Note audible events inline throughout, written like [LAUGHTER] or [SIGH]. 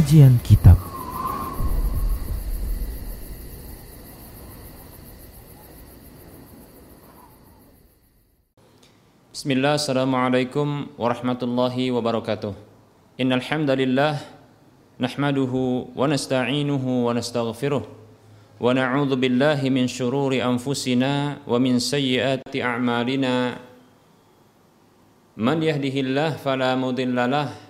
Kajian Kitab. Bismillah, Assalamualaikum warahmatullahi wabarakatuh. Innal hamdalillah nahmaduhu wa nasta'inuhu wa nastaghfiruh wa na'udzu billahi min shururi anfusina wa min sayyiati a'malina. Man yahdihillah fala mudilla lahu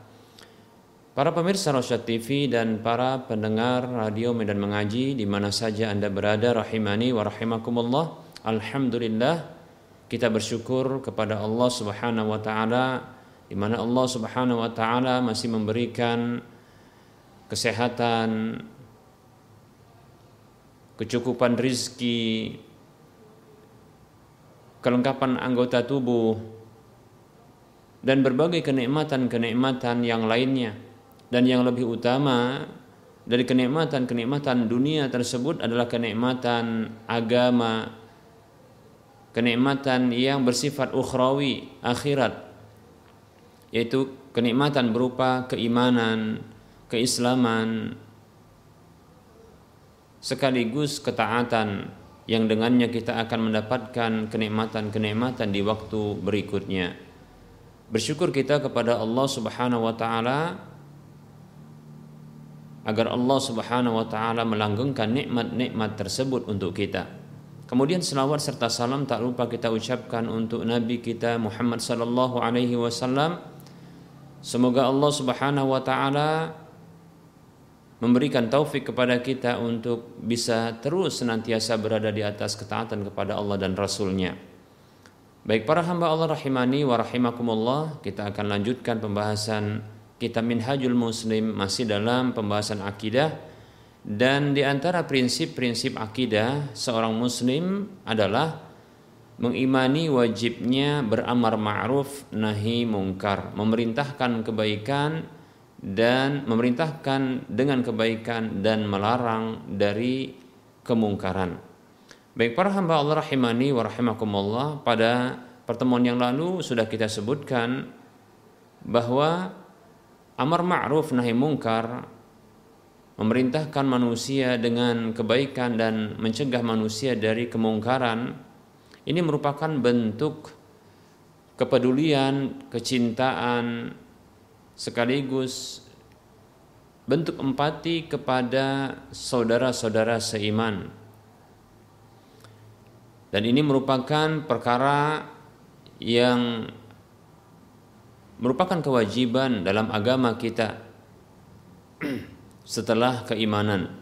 Para pemirsa Rosyad TV dan para pendengar radio Medan Mengaji di mana saja Anda berada rahimani wa rahimakumullah. Alhamdulillah kita bersyukur kepada Allah Subhanahu wa taala di mana Allah Subhanahu wa taala masih memberikan kesehatan, kecukupan rizki, kelengkapan anggota tubuh dan berbagai kenikmatan-kenikmatan yang lainnya dan yang lebih utama dari kenikmatan-kenikmatan dunia tersebut adalah kenikmatan agama kenikmatan yang bersifat ukhrawi akhirat yaitu kenikmatan berupa keimanan keislaman sekaligus ketaatan yang dengannya kita akan mendapatkan kenikmatan-kenikmatan di waktu berikutnya. Bersyukur kita kepada Allah Subhanahu wa taala agar Allah Subhanahu wa taala melanggengkan nikmat-nikmat tersebut untuk kita. Kemudian selawat serta salam tak lupa kita ucapkan untuk nabi kita Muhammad sallallahu alaihi wasallam. Semoga Allah Subhanahu wa taala memberikan taufik kepada kita untuk bisa terus senantiasa berada di atas ketaatan kepada Allah dan Rasulnya. Baik para hamba Allah rahimani wa rahimakumullah, kita akan lanjutkan pembahasan kitab Minhajul Muslim masih dalam pembahasan akidah dan di antara prinsip-prinsip akidah seorang muslim adalah mengimani wajibnya beramar ma'ruf nahi mungkar, memerintahkan kebaikan dan memerintahkan dengan kebaikan dan melarang dari kemungkaran. Baik para hamba Allah rahimani wa rahimakumullah, pada pertemuan yang lalu sudah kita sebutkan bahwa amar ma'ruf nahi mungkar memerintahkan manusia dengan kebaikan dan mencegah manusia dari kemungkaran ini merupakan bentuk kepedulian, kecintaan sekaligus bentuk empati kepada saudara-saudara seiman. Dan ini merupakan perkara yang merupakan kewajiban dalam agama kita [CLEARS THROAT] setelah keimanan.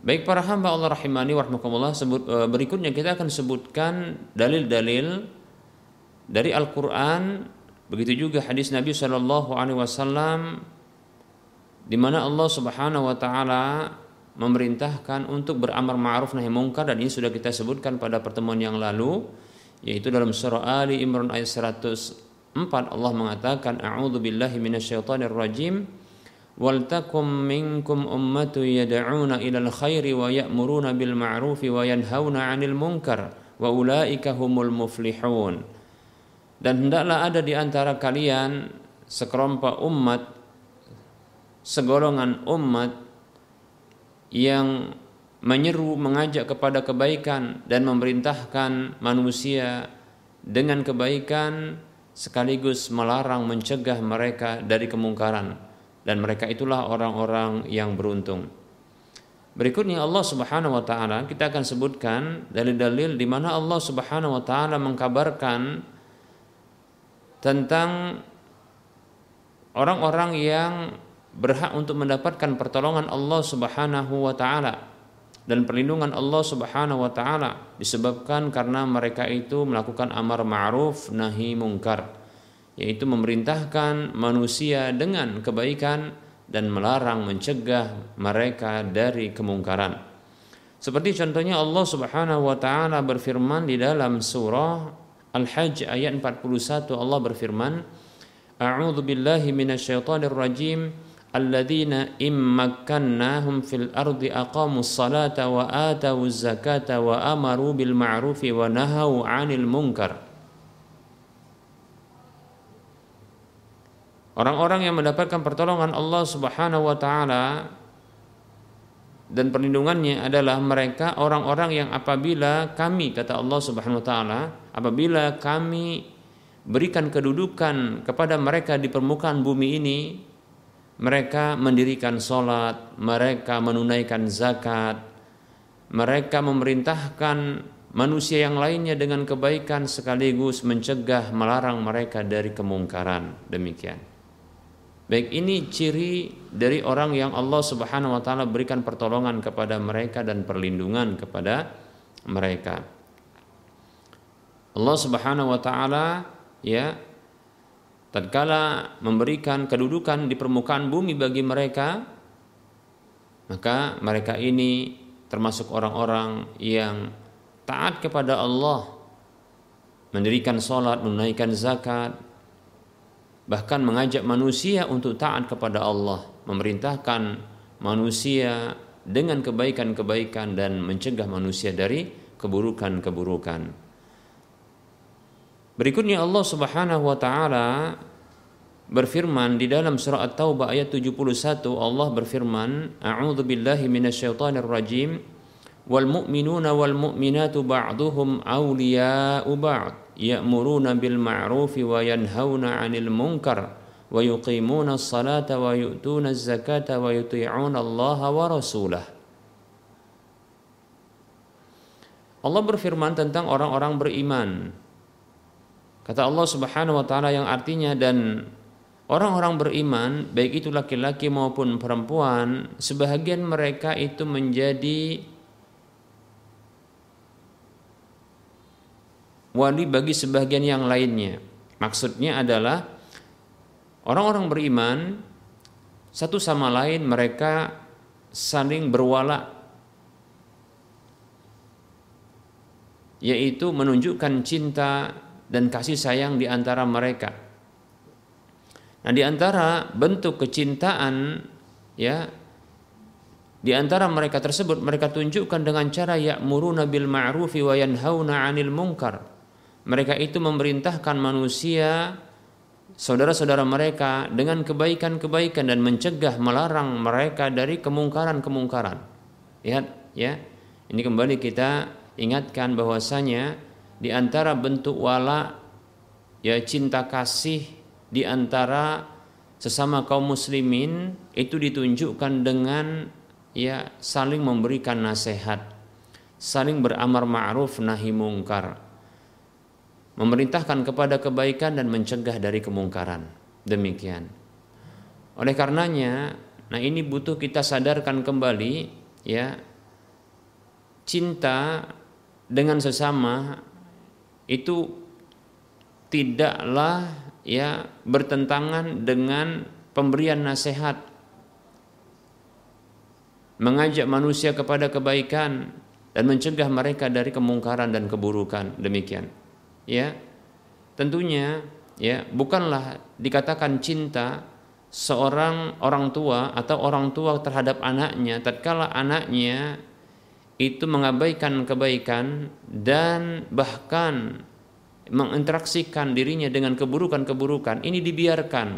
Baik para hamba Allah rahimani warahmatullah sebut e, berikutnya kita akan sebutkan dalil-dalil dari Al-Qur'an begitu juga hadis Nabi Shallallahu alaihi wasallam di mana Allah Subhanahu wa taala memerintahkan untuk beramar ma'ruf nahi munkar dan ini sudah kita sebutkan pada pertemuan yang lalu yaitu dalam surah Ali Imran ayat 100 Empat Allah mengatakan a'udzu billahi minasyaitonir rajim wal takum minkum ummatu yad'una ilal khairi wa ya'muruna bil ma'rufi wa yanhauna 'anil munkar wa ulaika humul muflihun. dan hendaklah ada di antara kalian sekelompok umat segolongan umat yang menyeru mengajak kepada kebaikan dan memerintahkan manusia dengan kebaikan sekaligus melarang mencegah mereka dari kemungkaran dan mereka itulah orang-orang yang beruntung. Berikutnya Allah Subhanahu wa taala kita akan sebutkan dalil-dalil di mana Allah Subhanahu wa taala mengkabarkan tentang orang-orang yang berhak untuk mendapatkan pertolongan Allah Subhanahu wa taala dan perlindungan Allah Subhanahu wa taala disebabkan karena mereka itu melakukan amar ma'ruf nahi mungkar yaitu memerintahkan manusia dengan kebaikan dan melarang mencegah mereka dari kemungkaran. Seperti contohnya Allah Subhanahu wa taala berfirman di dalam surah Al-Hajj ayat 41 Allah berfirman A'udzu billahi minasyaitonir rajim alladzina immakkannahum fil ardi aqamus salata wa atawuz zakata wa amaru bil ma'rufi wa 'anil munkar. Orang-orang yang mendapatkan pertolongan Allah Subhanahu wa taala dan perlindungannya adalah mereka orang-orang yang apabila kami kata Allah Subhanahu wa taala apabila kami berikan kedudukan kepada mereka di permukaan bumi ini mereka mendirikan sholat mereka menunaikan zakat mereka memerintahkan manusia yang lainnya dengan kebaikan sekaligus mencegah melarang mereka dari kemungkaran demikian Baik ini ciri dari orang yang Allah Subhanahu wa taala berikan pertolongan kepada mereka dan perlindungan kepada mereka. Allah Subhanahu wa taala ya tatkala memberikan kedudukan di permukaan bumi bagi mereka maka mereka ini termasuk orang-orang yang taat kepada Allah mendirikan salat, menunaikan zakat, bahkan mengajak manusia untuk taat kepada Allah, memerintahkan manusia dengan kebaikan-kebaikan dan mencegah manusia dari keburukan-keburukan. Berikutnya Allah Subhanahu wa taala berfirman di dalam surah At-Taubah ayat 71 Allah berfirman, A'udzu billahi minasyaitonir rajim. Wal mu'minuna wal mu'minatu ba'duhum awliya'u ba'd ya'muruna bil ma'rufi wa yanhauna 'anil munkar wa yuqimuna as-salata wa yu'tuna az-zakata wa yuti'una Allah wa rasulah. Allah berfirman tentang orang-orang beriman. Kata Allah Subhanahu wa taala yang artinya dan orang-orang beriman baik itu laki-laki maupun perempuan sebahagian mereka itu menjadi wali bagi sebagian yang lainnya. Maksudnya adalah orang-orang beriman satu sama lain mereka saling berwala yaitu menunjukkan cinta dan kasih sayang di antara mereka. Nah, di antara bentuk kecintaan ya di antara mereka tersebut mereka tunjukkan dengan cara ya'muruna bil ma'rufi wa yanhauna 'anil munkar mereka itu memerintahkan manusia saudara-saudara mereka dengan kebaikan-kebaikan dan mencegah melarang mereka dari kemungkaran-kemungkaran. Lihat ya. Ini kembali kita ingatkan bahwasanya di antara bentuk wala ya cinta kasih di antara sesama kaum muslimin itu ditunjukkan dengan ya saling memberikan nasihat, saling beramar ma'ruf nahi mungkar memerintahkan kepada kebaikan dan mencegah dari kemungkaran. Demikian. Oleh karenanya, nah ini butuh kita sadarkan kembali ya cinta dengan sesama itu tidaklah ya bertentangan dengan pemberian nasihat. Mengajak manusia kepada kebaikan dan mencegah mereka dari kemungkaran dan keburukan. Demikian. Ya tentunya ya bukanlah dikatakan cinta seorang orang tua atau orang tua terhadap anaknya tatkala anaknya itu mengabaikan kebaikan dan bahkan menginteraksikan dirinya dengan keburukan-keburukan. Ini dibiarkan.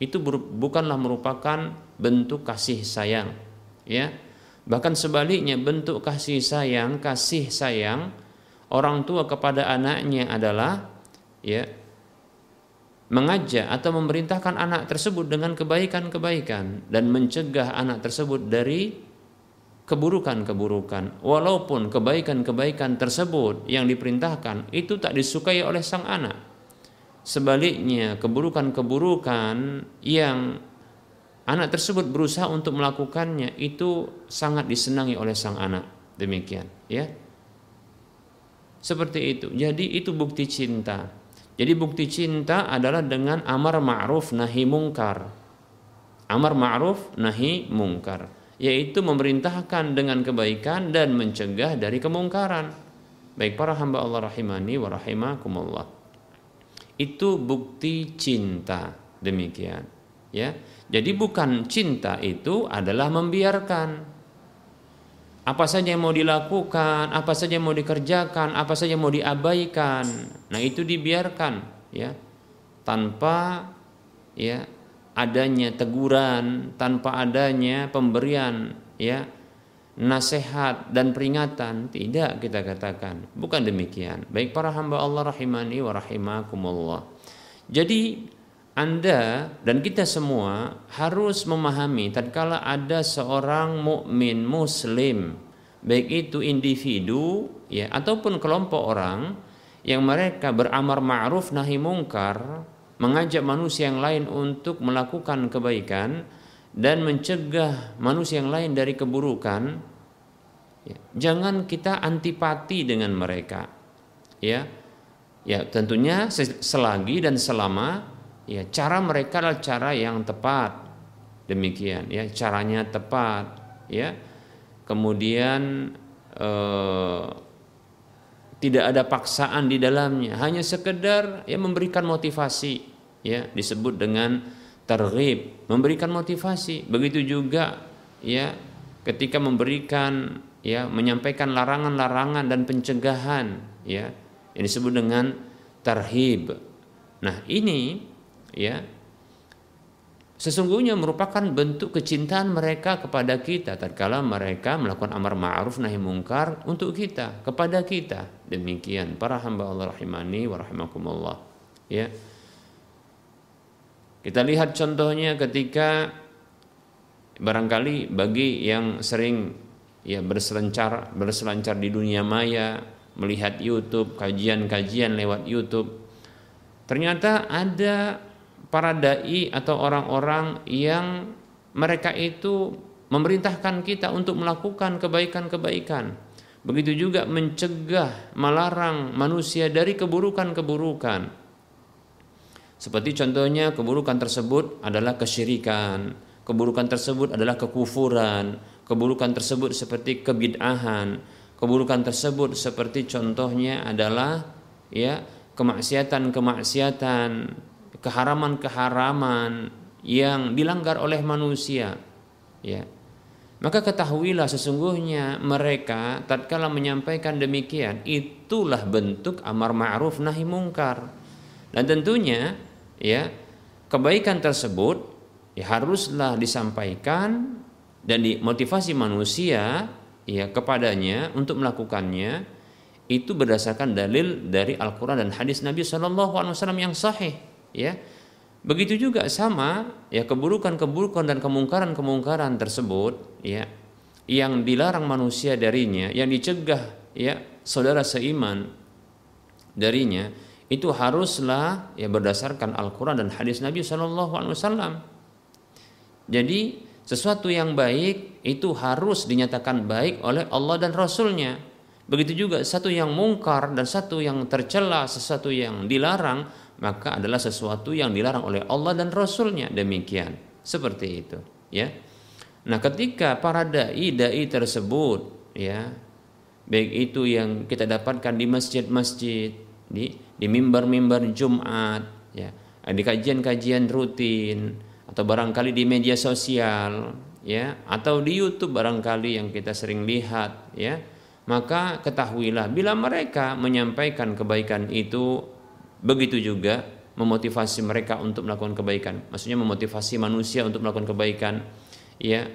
Itu bukanlah merupakan bentuk kasih sayang ya. Bahkan sebaliknya bentuk kasih sayang kasih sayang orang tua kepada anaknya adalah ya mengajak atau memerintahkan anak tersebut dengan kebaikan-kebaikan dan mencegah anak tersebut dari keburukan-keburukan walaupun kebaikan-kebaikan tersebut yang diperintahkan itu tak disukai oleh sang anak. Sebaliknya keburukan-keburukan yang anak tersebut berusaha untuk melakukannya itu sangat disenangi oleh sang anak. Demikian ya. Seperti itu. Jadi itu bukti cinta. Jadi bukti cinta adalah dengan amar ma'ruf nahi mungkar. Amar ma'ruf nahi mungkar yaitu memerintahkan dengan kebaikan dan mencegah dari kemungkaran. Baik para hamba Allah rahimani wa rahimakumullah. Itu bukti cinta demikian, ya. Jadi bukan cinta itu adalah membiarkan apa saja yang mau dilakukan, apa saja yang mau dikerjakan, apa saja yang mau diabaikan. Nah, itu dibiarkan ya. Tanpa ya adanya teguran, tanpa adanya pemberian ya nasihat dan peringatan tidak kita katakan. Bukan demikian. Baik para hamba Allah rahimani wa rahimakumullah. Jadi anda dan kita semua harus memahami tatkala ada seorang mukmin muslim baik itu individu ya ataupun kelompok orang yang mereka beramar ma'ruf nahi mungkar mengajak manusia yang lain untuk melakukan kebaikan dan mencegah manusia yang lain dari keburukan ya, jangan kita antipati dengan mereka ya. Ya tentunya selagi dan selama ya cara mereka adalah cara yang tepat. Demikian ya caranya tepat ya. Kemudian eh, tidak ada paksaan di dalamnya. Hanya sekedar ya memberikan motivasi ya disebut dengan terghib memberikan motivasi. Begitu juga ya ketika memberikan ya menyampaikan larangan-larangan dan pencegahan ya yang disebut dengan terhib nah ini ya sesungguhnya merupakan bentuk kecintaan mereka kepada kita tatkala mereka melakukan amar ma'ruf nahi mungkar untuk kita kepada kita demikian. Para hamba Allah rahimani wa rahimakumullah. Ya. Kita lihat contohnya ketika barangkali bagi yang sering ya berselancar berselancar di dunia maya melihat YouTube kajian-kajian lewat YouTube ternyata ada para dai atau orang-orang yang mereka itu memerintahkan kita untuk melakukan kebaikan-kebaikan. Begitu juga mencegah, melarang manusia dari keburukan-keburukan. Seperti contohnya keburukan tersebut adalah kesyirikan, keburukan tersebut adalah kekufuran, keburukan tersebut seperti kebid'ahan, keburukan tersebut seperti contohnya adalah ya kemaksiatan-kemaksiatan keharaman-keharaman yang dilanggar oleh manusia ya maka ketahuilah sesungguhnya mereka tatkala menyampaikan demikian itulah bentuk amar ma'ruf nahi mungkar. Dan tentunya ya kebaikan tersebut ya haruslah disampaikan dan dimotivasi manusia ya kepadanya untuk melakukannya. Itu berdasarkan dalil dari Al-Qur'an dan hadis Nabi Shallallahu alaihi wasallam yang sahih ya begitu juga sama ya keburukan-keburukan dan kemungkaran-kemungkaran tersebut ya yang dilarang manusia darinya yang dicegah ya saudara seiman darinya itu haruslah ya berdasarkan Al-Qur'an dan hadis Nabi Shallallahu alaihi wasallam. Jadi sesuatu yang baik itu harus dinyatakan baik oleh Allah dan Rasulnya. Begitu juga satu yang mungkar dan satu yang tercela, sesuatu yang dilarang maka adalah sesuatu yang dilarang oleh Allah dan Rasulnya. Demikian. Seperti itu ya. Nah ketika para dai dai tersebut ya baik itu yang kita dapatkan di masjid-masjid di di mimbar-mimbar Jumat ya di kajian-kajian rutin atau barangkali di media sosial ya atau di YouTube barangkali yang kita sering lihat ya maka ketahuilah bila mereka menyampaikan kebaikan itu begitu juga memotivasi mereka untuk melakukan kebaikan. Maksudnya memotivasi manusia untuk melakukan kebaikan. Ya.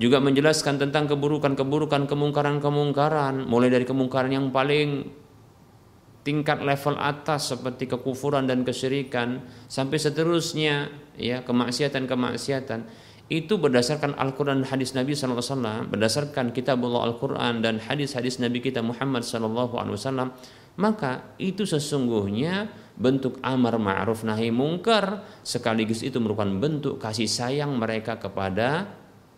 Juga menjelaskan tentang keburukan-keburukan, kemungkaran-kemungkaran, mulai dari kemungkaran yang paling tingkat level atas seperti kekufuran dan kesyirikan sampai seterusnya ya kemaksiatan-kemaksiatan itu berdasarkan Al-Quran dan hadis Nabi SAW, berdasarkan kitab Allah Al-Quran dan hadis-hadis Nabi kita Muhammad SAW, maka itu sesungguhnya bentuk amar ma'ruf nahi mungkar sekaligus itu merupakan bentuk kasih sayang mereka kepada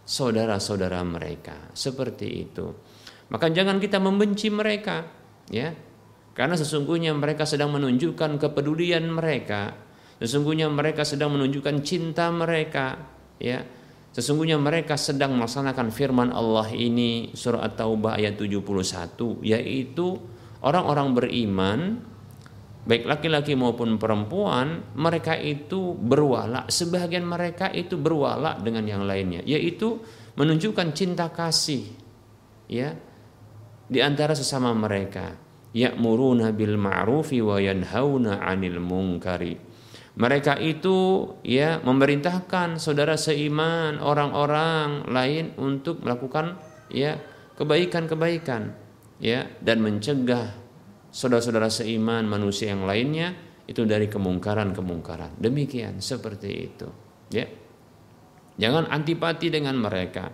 saudara-saudara mereka. Seperti itu. Maka jangan kita membenci mereka ya. Karena sesungguhnya mereka sedang menunjukkan kepedulian mereka. Sesungguhnya mereka sedang menunjukkan cinta mereka ya. Sesungguhnya mereka sedang melaksanakan firman Allah ini surah At-Taubah ayat 71 yaitu orang-orang beriman baik laki-laki maupun perempuan mereka itu berwala sebagian mereka itu berwala dengan yang lainnya yaitu menunjukkan cinta kasih ya di antara sesama mereka. Ya'muruna bil ma'rufi wa yanhauna 'anil munkari. Mereka itu ya memerintahkan saudara seiman orang-orang lain untuk melakukan ya kebaikan-kebaikan ya dan mencegah saudara-saudara seiman manusia yang lainnya itu dari kemungkaran-kemungkaran. Demikian seperti itu ya. Jangan antipati dengan mereka.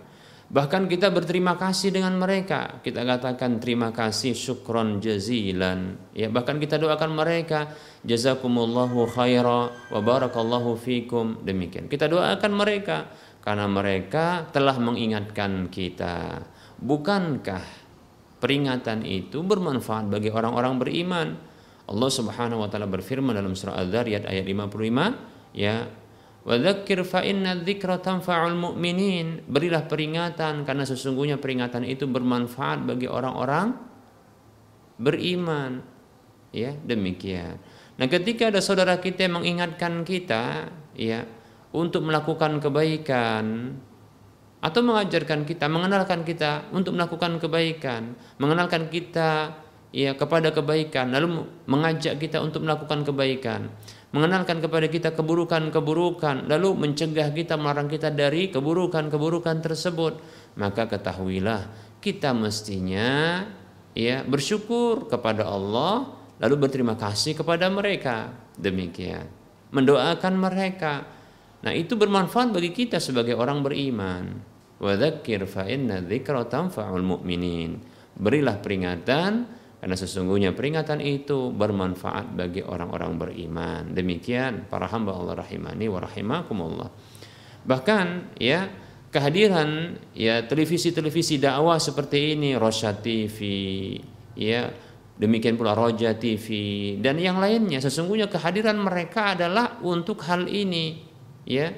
Bahkan kita berterima kasih dengan mereka. Kita katakan terima kasih syukron jazilan. Ya, bahkan kita doakan mereka jazakumullahu khaira wa barakallahu fikum. Demikian. Kita doakan mereka karena mereka telah mengingatkan kita. Bukankah peringatan itu bermanfaat bagi orang-orang beriman? Allah Subhanahu wa taala berfirman dalam surah Az-Zariyat ayat 55, ya Wadzakir fa inna dzikra tanfa'ul mu'minin. Berilah peringatan karena sesungguhnya peringatan itu bermanfaat bagi orang-orang beriman. Ya, demikian. Nah, ketika ada saudara kita yang mengingatkan kita, ya, untuk melakukan kebaikan atau mengajarkan kita, mengenalkan kita untuk melakukan kebaikan, mengenalkan kita ya kepada kebaikan, lalu mengajak kita untuk melakukan kebaikan. Mengenalkan kepada kita keburukan-keburukan, lalu mencegah kita, melarang kita dari keburukan-keburukan tersebut, maka ketahuilah kita mestinya ya bersyukur kepada Allah, lalu berterima kasih kepada mereka. Demikian, mendoakan mereka. Nah, itu bermanfaat bagi kita sebagai orang beriman. Wa dzakir fa inna dzikra tanfa'ul mu'minin. Berilah peringatan karena sesungguhnya peringatan itu bermanfaat bagi orang-orang beriman. Demikian para hamba Allah rahimani wa rahimakumullah. Bahkan ya kehadiran ya televisi-televisi dakwah seperti ini Rosya TV ya demikian pula Roja TV dan yang lainnya sesungguhnya kehadiran mereka adalah untuk hal ini ya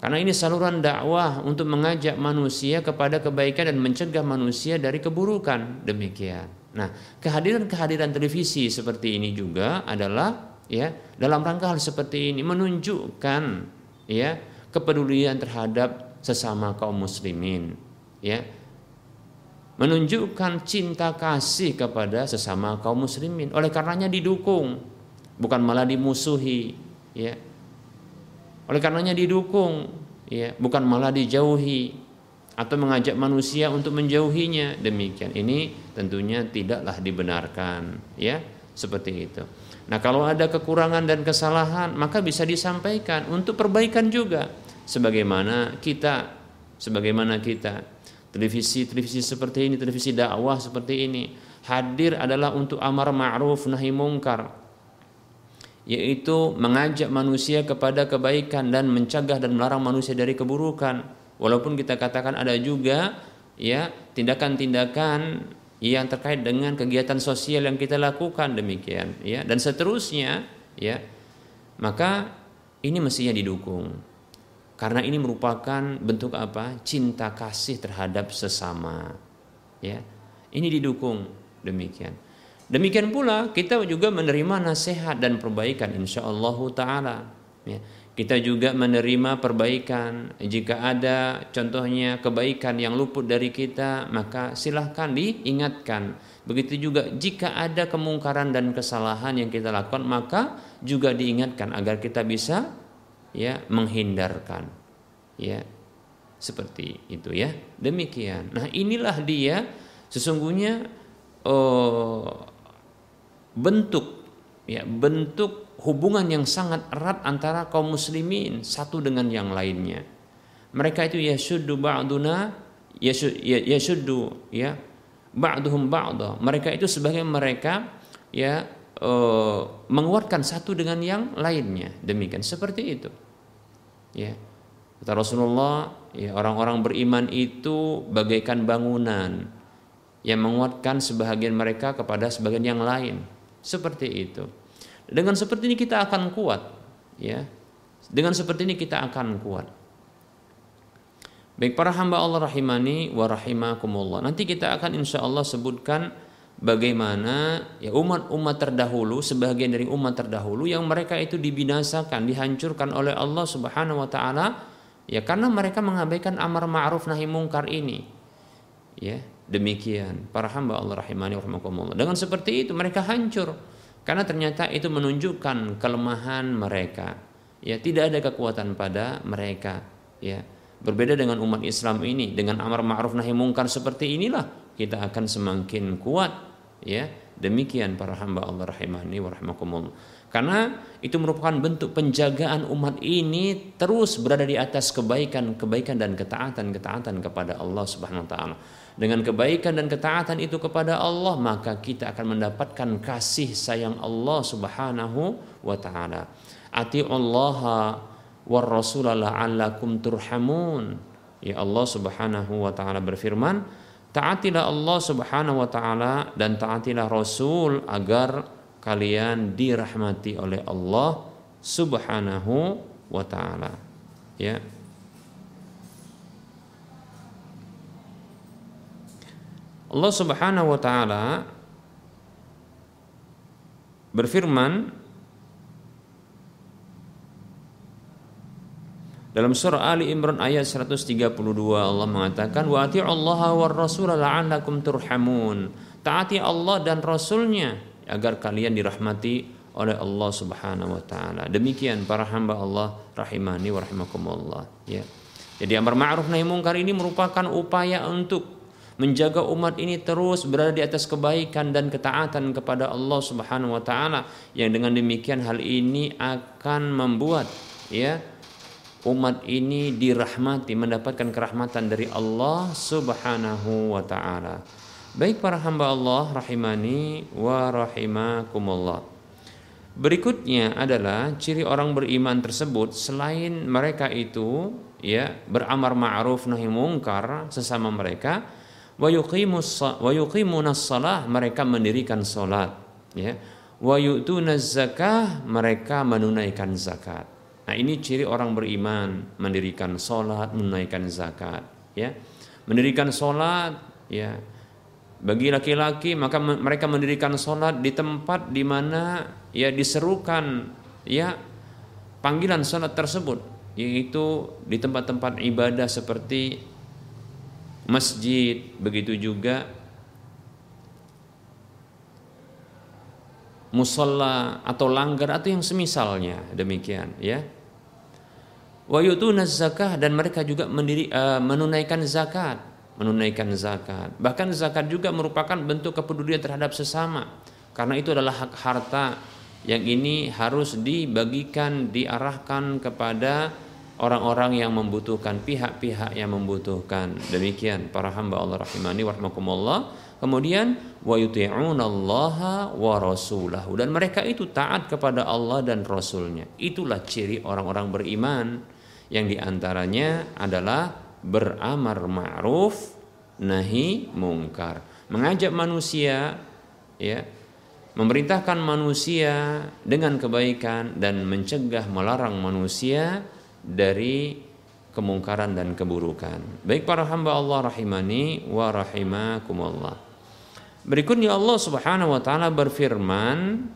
karena ini saluran dakwah untuk mengajak manusia kepada kebaikan dan mencegah manusia dari keburukan. Demikian. Nah, kehadiran-kehadiran televisi seperti ini juga adalah ya dalam rangka hal seperti ini menunjukkan ya kepedulian terhadap sesama kaum muslimin ya menunjukkan cinta kasih kepada sesama kaum muslimin oleh karenanya didukung bukan malah dimusuhi ya oleh karenanya didukung, ya, bukan malah dijauhi atau mengajak manusia untuk menjauhinya. Demikian. Ini tentunya tidaklah dibenarkan, ya, seperti itu. Nah, kalau ada kekurangan dan kesalahan, maka bisa disampaikan untuk perbaikan juga sebagaimana kita sebagaimana kita televisi televisi seperti ini, televisi dakwah seperti ini hadir adalah untuk amar ma'ruf nahi mungkar yaitu mengajak manusia kepada kebaikan dan mencegah dan melarang manusia dari keburukan. Walaupun kita katakan ada juga ya tindakan-tindakan yang terkait dengan kegiatan sosial yang kita lakukan demikian ya. Dan seterusnya ya maka ini mestinya didukung. Karena ini merupakan bentuk apa? Cinta kasih terhadap sesama ya. Ini didukung demikian Demikian pula kita juga menerima nasihat dan perbaikan insya Allah taala. Ya. Kita juga menerima perbaikan. Jika ada contohnya kebaikan yang luput dari kita, maka silahkan diingatkan. Begitu juga jika ada kemungkaran dan kesalahan yang kita lakukan, maka juga diingatkan agar kita bisa ya menghindarkan. Ya. Seperti itu ya. Demikian. Nah, inilah dia sesungguhnya oh, bentuk ya bentuk hubungan yang sangat erat antara kaum muslimin satu dengan yang lainnya. Mereka itu yasuddu ba'duna yasuddu ya ba'duhum ba'da. Mereka itu sebagai mereka ya uh, menguatkan satu dengan yang lainnya. Demikian seperti itu. Ya. Kata Rasulullah, ya orang-orang beriman itu bagaikan bangunan yang menguatkan sebahagian mereka kepada sebagian yang lain. Seperti itu. Dengan seperti ini kita akan kuat, ya. Dengan seperti ini kita akan kuat. Baik para hamba Allah rahimani wa rahimakumullah. Nanti kita akan insya Allah sebutkan bagaimana ya umat-umat terdahulu, sebagian dari umat terdahulu yang mereka itu dibinasakan, dihancurkan oleh Allah Subhanahu wa taala ya karena mereka mengabaikan amar ma'ruf nahi mungkar ini. Ya, demikian para hamba Allah rahimani wa rahimakumullah. Dengan seperti itu mereka hancur karena ternyata itu menunjukkan kelemahan mereka. Ya, tidak ada kekuatan pada mereka. Ya, berbeda dengan umat Islam ini dengan amar ma'ruf nahi mungkar seperti inilah kita akan semakin kuat. Ya, demikian para hamba Allah rahimani wa rahmakumullah. Karena itu merupakan bentuk penjagaan umat ini terus berada di atas kebaikan-kebaikan dan ketaatan-ketaatan kepada Allah Subhanahu wa taala dengan kebaikan dan ketaatan itu kepada Allah maka kita akan mendapatkan kasih sayang Allah Subhanahu wa taala. Allah war rasulah la'allakum turhamun. Ya Allah Subhanahu wa taala berfirman, taatilah Allah Subhanahu wa taala dan taatilah Rasul agar kalian dirahmati oleh Allah Subhanahu wa taala. Ya. Allah Subhanahu wa taala berfirman dalam surah Ali Imran ayat 132 Allah mengatakan wa Allah war rasul la'allakum turhamun. Taati Allah dan rasulnya agar kalian dirahmati oleh Allah Subhanahu wa taala. Demikian para hamba Allah rahimani wa rahimakumullah. Ya. Jadi amar ma'ruf nahi mungkar ini merupakan upaya untuk menjaga umat ini terus berada di atas kebaikan dan ketaatan kepada Allah Subhanahu wa taala yang dengan demikian hal ini akan membuat ya umat ini dirahmati mendapatkan kerahmatan dari Allah Subhanahu wa taala. Baik para hamba Allah rahimani wa rahimakumullah. Berikutnya adalah ciri orang beriman tersebut selain mereka itu ya beramar ma'ruf nahi mungkar sesama mereka wa yuqimuna mereka mendirikan salat ya. Wa zakah mereka menunaikan zakat. Nah ini ciri orang beriman mendirikan salat menunaikan zakat ya. Mendirikan salat ya. Bagi laki-laki maka mereka mendirikan salat di tempat di mana ya diserukan ya panggilan salat tersebut yaitu di tempat-tempat ibadah seperti masjid, begitu juga musola atau langgar atau yang semisalnya demikian ya. Wa yutuna zakah dan mereka juga mendiri, uh, menunaikan zakat, menunaikan zakat. Bahkan zakat juga merupakan bentuk kepedulian terhadap sesama. Karena itu adalah hak harta yang ini harus dibagikan, diarahkan kepada orang-orang yang membutuhkan, pihak-pihak yang membutuhkan. Demikian para hamba Allah rahimani warahmatullah. Kemudian wa yuti'unallaha wa rasulahu dan mereka itu taat kepada Allah dan Rasulnya. Itulah ciri orang-orang beriman yang di antaranya adalah beramar ma'ruf nahi mungkar. Mengajak manusia ya memerintahkan manusia dengan kebaikan dan mencegah melarang manusia dari kemungkaran dan keburukan. Baik para hamba Allah rahimani wa rahimakumullah. Berikutnya Allah Subhanahu wa taala berfirman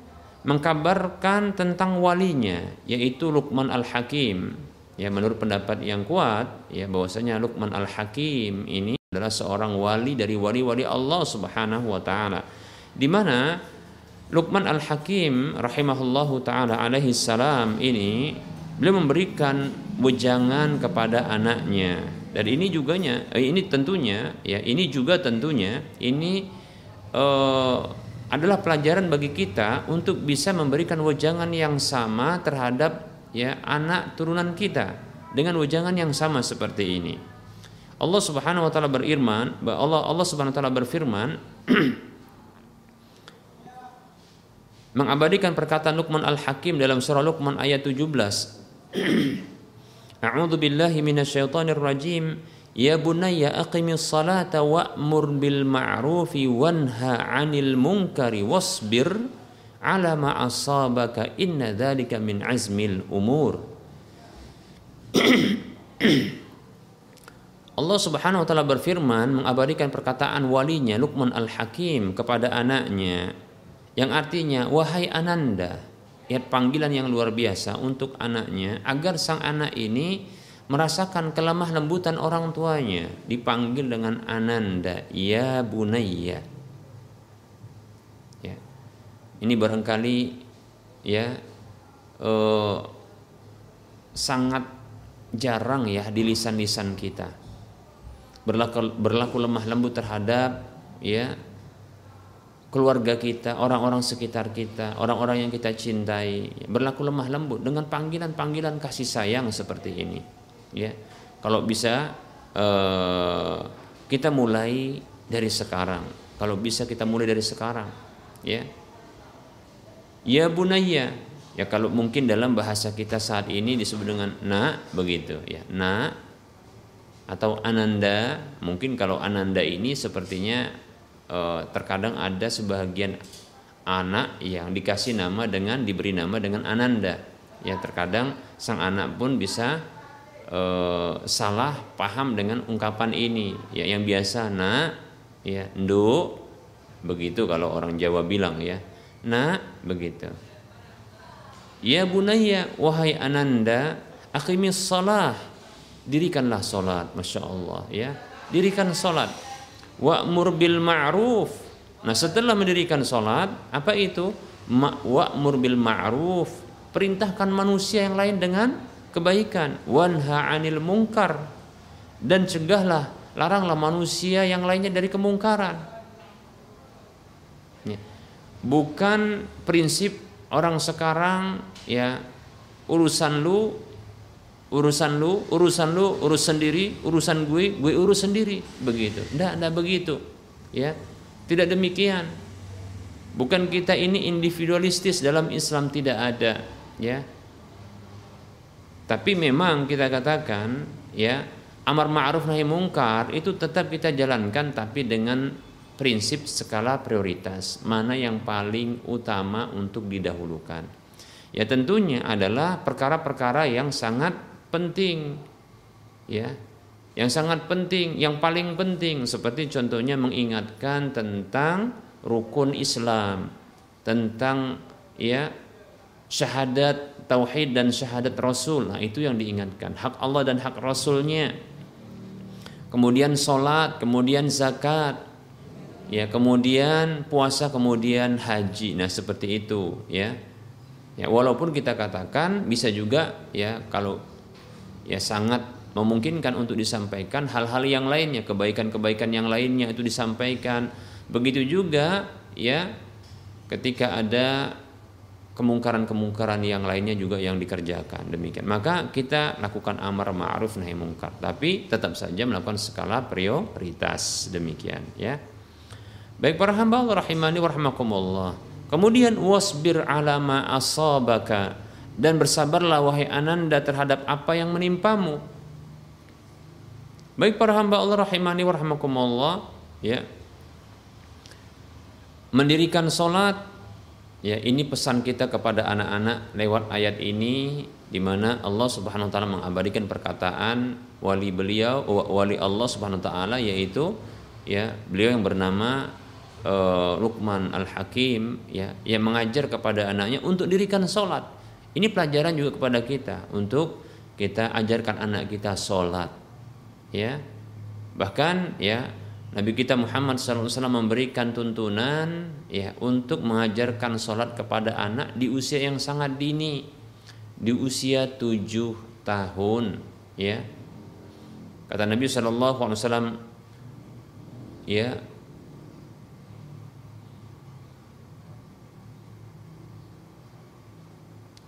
mengkabarkan tentang walinya yaitu Luqman Al-Hakim. Ya menurut pendapat yang kuat ya bahwasanya Luqman Al-Hakim ini adalah seorang wali dari wali-wali Allah Subhanahu wa taala. Di mana Luqman Al-Hakim rahimahullahu taala alaihi salam ini beliau memberikan wejangan kepada anaknya dan ini juga eh, ini tentunya ya ini juga tentunya ini eh, adalah pelajaran bagi kita untuk bisa memberikan wejangan yang sama terhadap ya anak turunan kita dengan wejangan yang sama seperti ini. Allah Subhanahu wa taala berfirman, Allah Allah Subhanahu wa taala berfirman [CLEARS THROAT] mengabadikan perkataan Luqman Al-Hakim dalam surah Luqman ayat 17. [CLEARS THROAT] A'udzu billahi minasyaitonir rajim. Ya bunayya aqimis salata wa'mur bil ma'rufi wanha 'anil munkari wasbir 'ala ma asabaka inna dzalika min azmil umur. [CLEARS THROAT] Allah Subhanahu wa taala berfirman mengabadikan perkataan walinya Luqman Al-Hakim kepada anaknya yang artinya wahai Ananda ya panggilan yang luar biasa untuk anaknya agar sang anak ini merasakan kelemah lembutan orang tuanya. Dipanggil dengan ananda ya bunayya. Ya. Ini barangkali ya eh, sangat jarang ya di lisan-lisan kita. Berlaku berlaku lemah lembut terhadap ya keluarga kita, orang-orang sekitar kita, orang-orang yang kita cintai, berlaku lemah lembut dengan panggilan-panggilan kasih sayang seperti ini. Ya, kalau bisa uh, kita mulai dari sekarang. Kalau bisa kita mulai dari sekarang, ya. Ya bunaya, ya kalau mungkin dalam bahasa kita saat ini disebut dengan na begitu, ya. Na atau ananda, mungkin kalau ananda ini sepertinya Eh, terkadang ada sebagian anak yang dikasih nama dengan diberi nama dengan ananda. Ya terkadang sang anak pun bisa e, salah paham dengan ungkapan ini. Ya yang biasa nak ya ndu begitu kalau orang Jawa bilang ya. Nak begitu. Ya bunaya wahai ananda akimis salah. Dirikanlah salat masya Allah ya. Dirikan salat wa'mur bil ma'ruf. Nah, setelah mendirikan salat, apa itu? Wa'mur bil ma'ruf. Perintahkan manusia yang lain dengan kebaikan. Wanha 'anil munkar. Dan cegahlah, laranglah manusia yang lainnya dari kemungkaran. Ya. Bukan prinsip orang sekarang ya urusan lu urusan lu, urusan lu, urus sendiri, urusan gue, gue urus sendiri, begitu. Tidak, tidak begitu. Ya, tidak demikian. Bukan kita ini individualistis dalam Islam tidak ada, ya. Tapi memang kita katakan, ya, amar ma'ruf nahi mungkar itu tetap kita jalankan tapi dengan prinsip skala prioritas, mana yang paling utama untuk didahulukan. Ya tentunya adalah perkara-perkara yang sangat penting ya. Yang sangat penting yang paling penting seperti contohnya mengingatkan tentang rukun Islam tentang ya syahadat tauhid dan syahadat rasul. Nah itu yang diingatkan. Hak Allah dan hak rasulnya. Kemudian sholat kemudian zakat ya kemudian puasa kemudian haji. Nah seperti itu ya. Ya walaupun kita katakan bisa juga ya kalau ya sangat memungkinkan untuk disampaikan hal-hal yang lainnya, kebaikan-kebaikan yang lainnya itu disampaikan. Begitu juga ya ketika ada kemungkaran-kemungkaran yang lainnya juga yang dikerjakan demikian. Maka kita lakukan amar ma'ruf nahi mungkar, tapi tetap saja melakukan skala prioritas demikian ya. Baik para hamba Allah rahimani wa Kemudian wasbir ala ma asabaka dan bersabarlah wahai ananda terhadap apa yang menimpamu. Baik para hamba Allah rahimani wa rahimakumullah, ya. Mendirikan solat, ya ini pesan kita kepada anak-anak lewat ayat ini di mana Allah Subhanahu wa taala mengabadikan perkataan wali beliau wali Allah Subhanahu wa taala yaitu ya beliau yang bernama uh, Luqman Al Hakim ya yang mengajar kepada anaknya untuk dirikan sholat. Ini pelajaran juga kepada kita untuk kita ajarkan anak kita sholat. Ya, bahkan ya Nabi kita Muhammad SAW memberikan tuntunan ya untuk mengajarkan sholat kepada anak di usia yang sangat dini, di usia tujuh tahun, ya. Kata Nabi SAW, ya,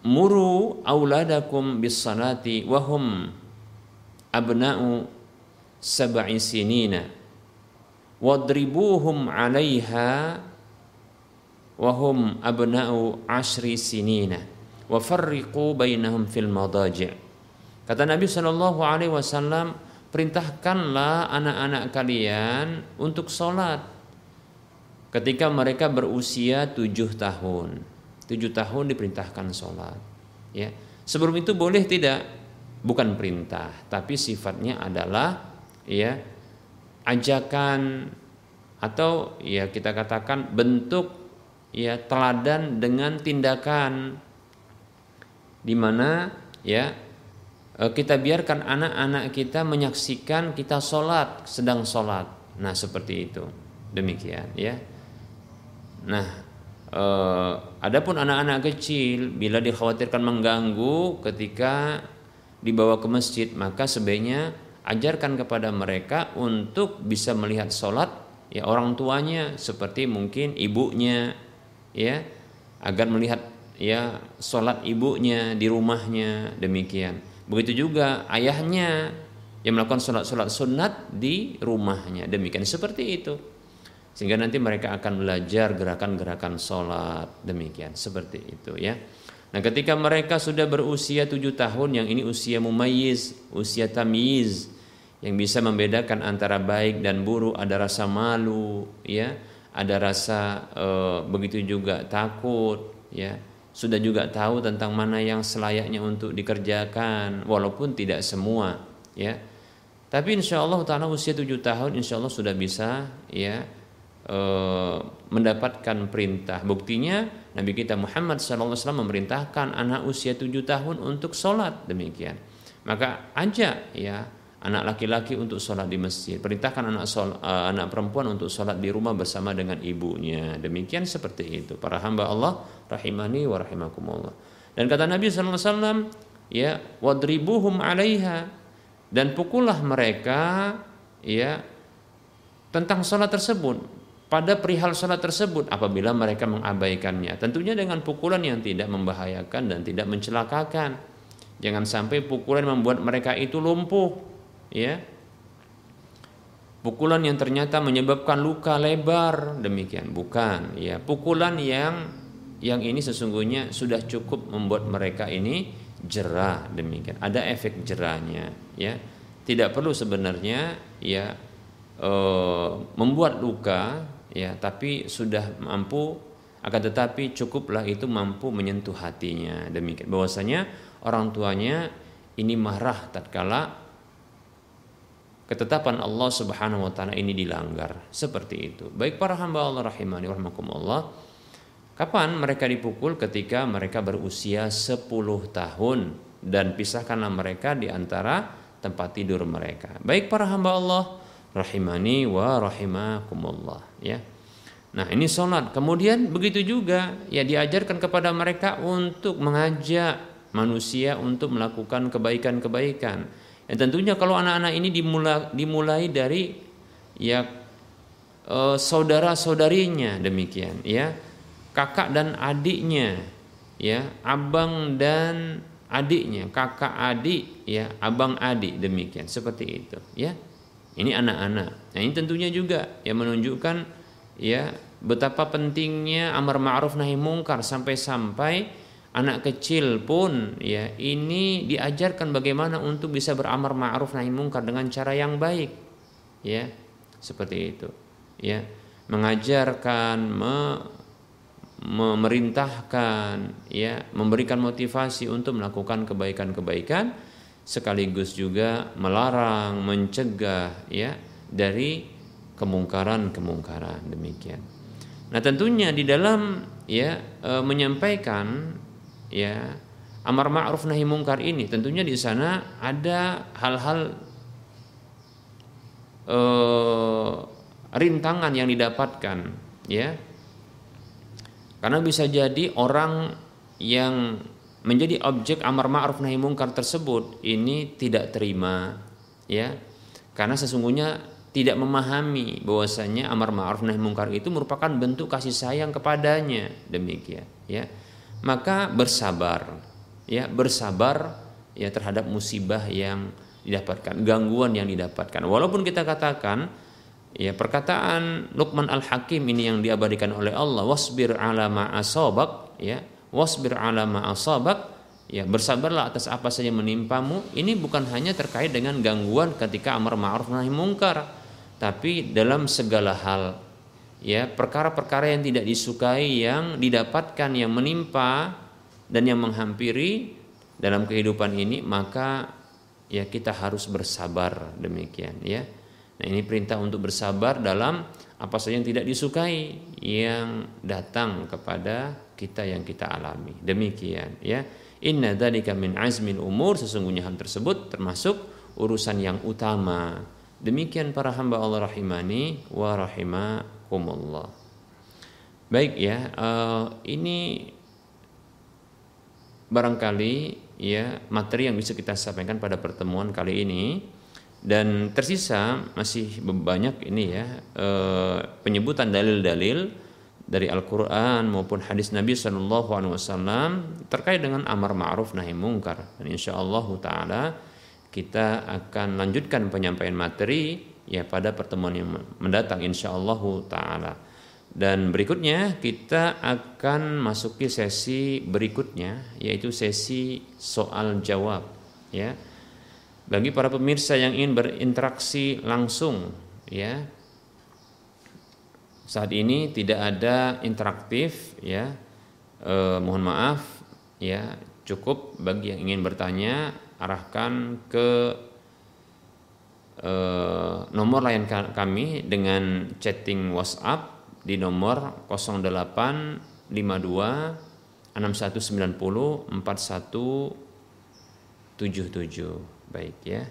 muru auladakum bis salati wahum abna'u sab'i sinina. Wadribuhum 'alaiha wa hum abna'u ashri sinina. Wa farriqu bainahum fil madaji' kata Nabi sallallahu alaihi wasallam perintahkanlah anak-anak kalian untuk sholat ketika mereka berusia tujuh tahun tujuh tahun diperintahkan sholat ya. Sebelum itu boleh tidak? Bukan perintah tapi sifatnya adalah ya ajakan atau ya kita katakan bentuk ya teladan dengan tindakan. Di mana ya e, kita biarkan anak-anak kita menyaksikan kita sholat sedang sholat. Nah seperti itu. Demikian ya. Nah eh, adapun anak-anak kecil bila dikhawatirkan mengganggu ketika dibawa ke masjid maka sebaiknya ajarkan kepada mereka untuk bisa melihat sholat ya orang tuanya seperti mungkin ibunya ya agar melihat ya sholat ibunya di rumahnya demikian. Begitu juga ayahnya yang melakukan sholat-sholat sunat di rumahnya demikian. Seperti itu sehingga nanti mereka akan belajar gerakan-gerakan sholat. Demikian seperti itu ya. Nah ketika mereka sudah berusia tujuh tahun yang ini usia mumayyiz, usia tamyiz, yang bisa membedakan antara baik dan buruk ada rasa malu ya. Ada rasa e, begitu juga takut ya. Sudah juga tahu tentang mana yang selayaknya untuk dikerjakan walaupun tidak semua ya. Tapi insya Allah taala usia tujuh tahun insya Allah sudah bisa ya mendapatkan perintah. Buktinya Nabi kita Muhammad SAW memerintahkan anak usia tujuh tahun untuk sholat. Demikian. Maka ajak ya anak laki-laki untuk sholat di masjid, perintahkan anak sol, uh, anak perempuan untuk sholat di rumah bersama dengan ibunya. Demikian seperti itu. Para hamba Allah rahimani wa rahimakumullah. Dan kata Nabi SAW, ya wadribuhum alaiha. Dan pukullah mereka ya tentang sholat tersebut pada perihal sholat tersebut apabila mereka mengabaikannya. Tentunya dengan pukulan yang tidak membahayakan dan tidak mencelakakan. Jangan sampai pukulan membuat mereka itu lumpuh ya. Pukulan yang ternyata menyebabkan luka lebar demikian. Bukan ya. Pukulan yang yang ini sesungguhnya sudah cukup membuat mereka ini jerah demikian. Ada efek jerahnya ya. Tidak perlu sebenarnya ya e, membuat luka ya tapi sudah mampu akan tetapi cukuplah itu mampu menyentuh hatinya demikian bahwasanya orang tuanya ini marah tatkala ketetapan Allah Subhanahu wa taala ini dilanggar. Seperti itu. Baik para hamba Allah rahimani rahimakumullah. Kapan mereka dipukul ketika mereka berusia 10 tahun dan pisahkanlah mereka di antara tempat tidur mereka. Baik para hamba Allah rahimani wa rahimakumullah ya. Nah, ini sholat. Kemudian begitu juga ya diajarkan kepada mereka untuk mengajak manusia untuk melakukan kebaikan-kebaikan Ya, tentunya kalau anak-anak ini dimulai, dimulai dari ya e, saudara-saudarinya demikian ya. Kakak dan adiknya ya, abang dan adiknya, kakak adik ya, abang adik demikian seperti itu ya. Ini anak-anak. Nah, ini tentunya juga ya menunjukkan ya betapa pentingnya amar ma'ruf nahi mungkar. Sampai-sampai anak kecil pun ya ini diajarkan bagaimana untuk bisa beramar ma'ruf nahi mungkar dengan cara yang baik. Ya seperti itu. Ya mengajarkan me, memerintahkan ya memberikan motivasi untuk melakukan kebaikan-kebaikan sekaligus juga melarang mencegah ya dari kemungkaran-kemungkaran demikian Nah, tentunya di dalam ya e, menyampaikan ya amar ma'ruf nahi mungkar ini tentunya di sana ada hal-hal e, rintangan yang didapatkan ya. Karena bisa jadi orang yang menjadi objek amar ma'ruf nahi mungkar tersebut ini tidak terima ya. Karena sesungguhnya tidak memahami bahwasanya amar ma'ruf nahi mungkar itu merupakan bentuk kasih sayang kepadanya. Demikian ya. Maka bersabar ya bersabar ya terhadap musibah yang didapatkan gangguan yang didapatkan. Walaupun kita katakan ya perkataan Luqman Al-Hakim ini yang diabadikan oleh Allah wasbir ala ma asabak ya wasbir ala ma ya bersabarlah atas apa saja menimpamu. Ini bukan hanya terkait dengan gangguan ketika amar ma'ruf nahi mungkar tapi dalam segala hal. Ya perkara-perkara yang tidak disukai yang didapatkan yang menimpa dan yang menghampiri dalam kehidupan ini maka ya kita harus bersabar demikian ya. Nah ini perintah untuk bersabar dalam apa saja yang tidak disukai yang datang kepada kita yang kita alami. Demikian ya. Inna dzalika min azmil umur sesungguhnya hal tersebut termasuk urusan yang utama. Demikian para hamba Allah rahimani wa rahimakumullah. Baik ya, uh, ini barangkali ya materi yang bisa kita sampaikan pada pertemuan kali ini. Dan tersisa masih banyak ini ya uh, penyebutan dalil-dalil dari Al-Quran maupun hadis Nabi Shallallahu Alaihi Wasallam terkait dengan amar ma'ruf nahi mungkar dan insya Allah Taala kita akan lanjutkan penyampaian materi ya pada pertemuan yang mendatang insyaallah taala. Dan berikutnya kita akan masuki sesi berikutnya yaitu sesi soal jawab ya. Bagi para pemirsa yang ingin berinteraksi langsung ya. Saat ini tidak ada interaktif ya. Eh, mohon maaf ya, cukup bagi yang ingin bertanya arahkan ke eh, nomor lain kami dengan chatting WhatsApp di nomor 0852 6190 4177 baik ya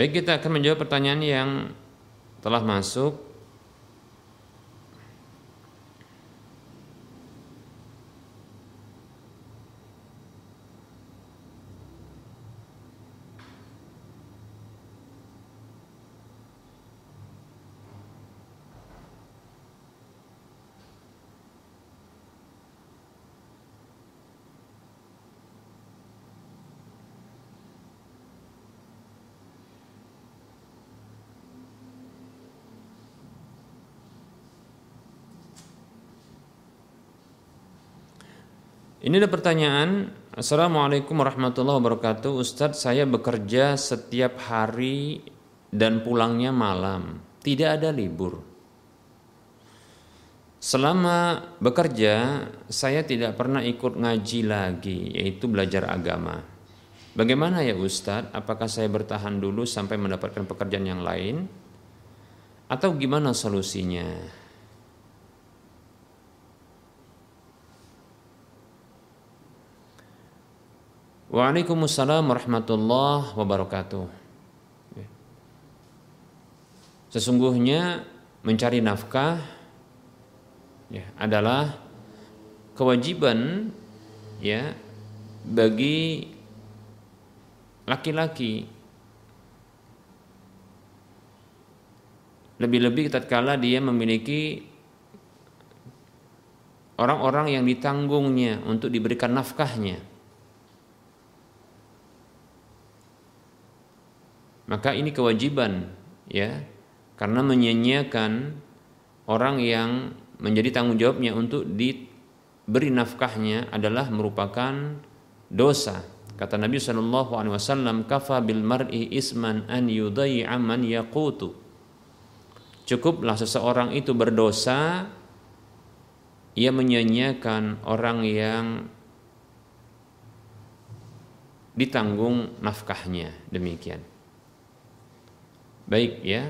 Baik kita akan menjawab pertanyaan yang telah masuk Ini ada pertanyaan. Assalamualaikum warahmatullahi wabarakatuh. Ustadz, saya bekerja setiap hari dan pulangnya malam. Tidak ada libur. Selama bekerja, saya tidak pernah ikut ngaji lagi, yaitu belajar agama. Bagaimana ya Ustadz? Apakah saya bertahan dulu sampai mendapatkan pekerjaan yang lain? Atau gimana solusinya? Waalaikumsalam warahmatullahi wabarakatuh. Sesungguhnya mencari nafkah ya, adalah kewajiban ya bagi laki-laki. Lebih-lebih tatkala dia memiliki orang-orang yang ditanggungnya untuk diberikan nafkahnya maka ini kewajiban ya karena menyanyiakan orang yang menjadi tanggung jawabnya untuk di beri nafkahnya adalah merupakan dosa. Kata Nabi Shallallahu Alaihi Wasallam, "Kafa bil mar'i isman an yudai'a man yaqutu." Cukuplah seseorang itu berdosa ia menyanyiakan orang yang ditanggung nafkahnya demikian. Baik ya.